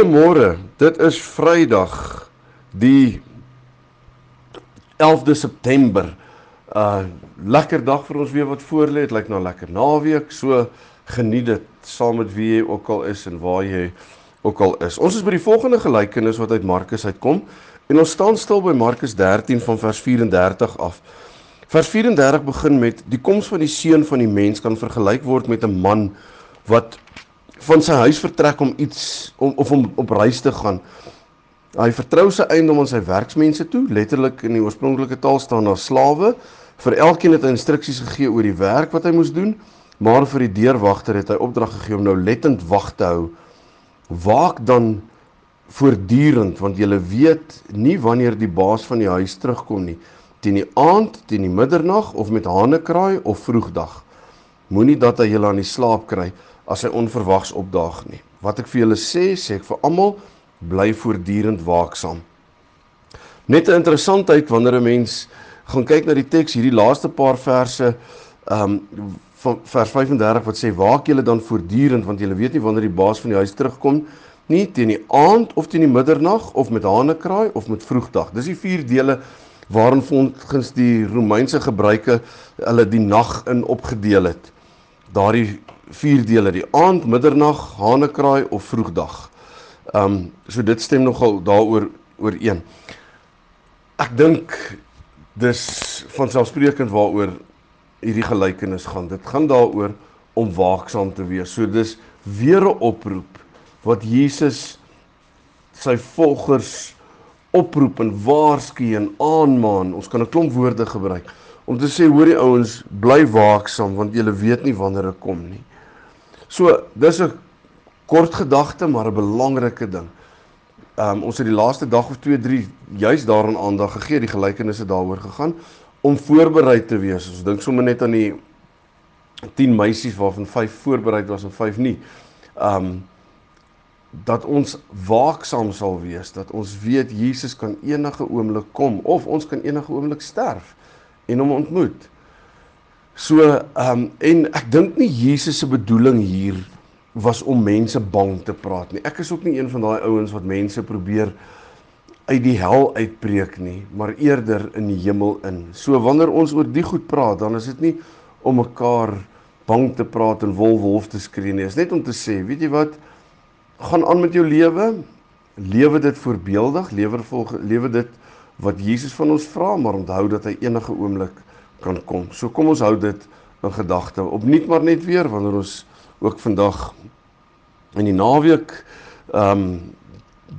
Goeiemôre. Dit is Vrydag die 11de September. Uh lekker dag vir ons weer wat voor lê. Dit lyk na 'n lekker naweek. So geniet dit saam met wie jy ook al is en waar jy ook al is. Ons is by die volgende gelykenis wat uit Markus uitkom en ons staan stil by Markus 13 van vers 34 af. Vers 34 begin met die koms van die seun van die mens kan vergelyk word met 'n man wat van sy huis vertrek om iets om of om op reis te gaan. Hy vertrou sy eiendom aan sy werksmense toe, letterlik in die oorspronklike taal staan daar slawe. Vir elkeen het hy instruksies gegee oor die werk wat hy moes doen, maar vir die deurwagter het hy opdrag gegee om nou lettend wag te hou. Waak dan voortdurend want jy weet nie wanneer die baas van die huis terugkom nie, teen die aand, teen die middernag of met hanekraai of vroegdag. Moenie dat hy julle aan die slaap kry as hy onverwags opdaag nie. Wat ek vir julle sê, sê ek vir almal, bly voortdurend waaksaam. Net 'n interessantheid wanneer 'n mens gaan kyk na die teks hierdie laaste paar verse ehm um, van vers 35 wat sê waak julle dan voortdurend want julle weet nie wanneer die baas van die huis terugkom nie teen die aand of teen die middernag of met hanekraai of met vroegdag. Dis die vier dele waarin volgens die Romeinse gebruike hulle die nag in opgedeel het. Daardie vier dele: die aand, middernag, hanekraai of vroegdag. Ehm um, so dit stem nogal daaroor ooreen. Ek dink dis van selfsprekend waaroor hierdie gelykenis gaan. Dit gaan daaroor om waaksaam te wees. So dis weer 'n oproep wat Jesus sy volgers oproep en waarsku en aanmaan. Ons kan 'n klomp woorde gebruik om te sê hoor die ouens bly waaksaam want julle weet nie wanneer dit kom nie. So, dis 'n kort gedagte, maar 'n belangrike ding. Ehm um, ons het die laaste dag of 2, 3 juis daaraan aandag gegee, die gelykenisse daaroor gegaan om voorberei te wees. Ons dink sommer net aan die 10 meisies waarvan 5 voorberei was en 5 nie. Ehm um, dat ons waaksaam sal wees, dat ons weet Jesus kan enige oomblik kom of ons kan enige oomblik sterf en hom ontmoet. So ehm um, en ek dink nie Jesus se bedoeling hier was om mense bang te praat nie. Ek is ook nie een van daai ouens wat mense probeer uit die hel uitbreek nie, maar eerder in die hemel in. So wanneer ons oor die goed praat, dan is dit nie om mekaar bang te praat en wolf wolf te skree nie. Dit is net om te sê, weet jy wat? Gaan aan met jou lewe. Lewe dit voorbeeldig, lewe volg lewe dit wat Jesus van ons vra, maar onthou dat hy enige oomblik kan kom. So kom ons hou dit in gedagte. Opnuut maar net weer wanneer ons ook vandag in die naweek ehm um,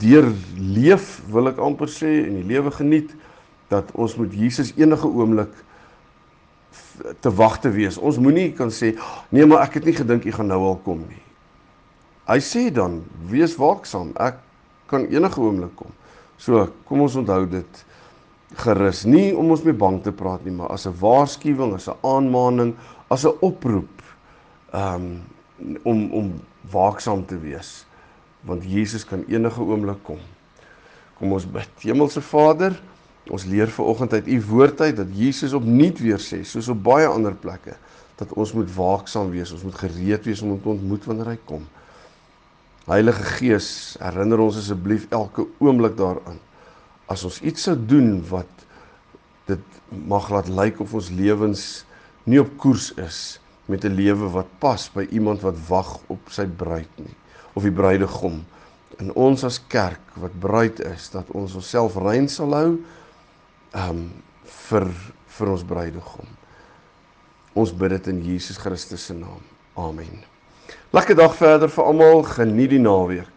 deur leef wil ek amper sê en die lewe geniet dat ons moet Jesus enige oomblik te wag te wees. Ons moenie kan sê nee maar ek het nie gedink u gaan nou al kom nie. Hy sê dan wees waaksaam. Ek kan enige oomblik kom. So kom ons onthou dit gerus nie om ons mee bang te praat nie, maar as 'n waarskuwing, as 'n aanmaning, as 'n oproep um om om waaksaam te wees want Jesus kan enige oomblik kom. Kom ons bid. Hemelse Vader, ons leer ver oggend uit u woord uit dat Jesus opnuut weer sê, soos op baie ander plekke, dat ons moet waaksaam wees, ons moet gereed wees om hom te ontmoet wanneer hy kom. Heilige Gees, herinner ons asseblief elke oomblik daaraan as ons iets sou doen wat dit mag laat lyk of ons lewens nie op koers is met 'n lewe wat pas by iemand wat wag op sy bruid nie of die bruidegom in ons as kerk wat bruid is dat ons onsself rein sal hou um vir vir ons bruidegom. Ons bid dit in Jesus Christus se naam. Amen. Lekker dag verder vir almal. Geniet die naweek.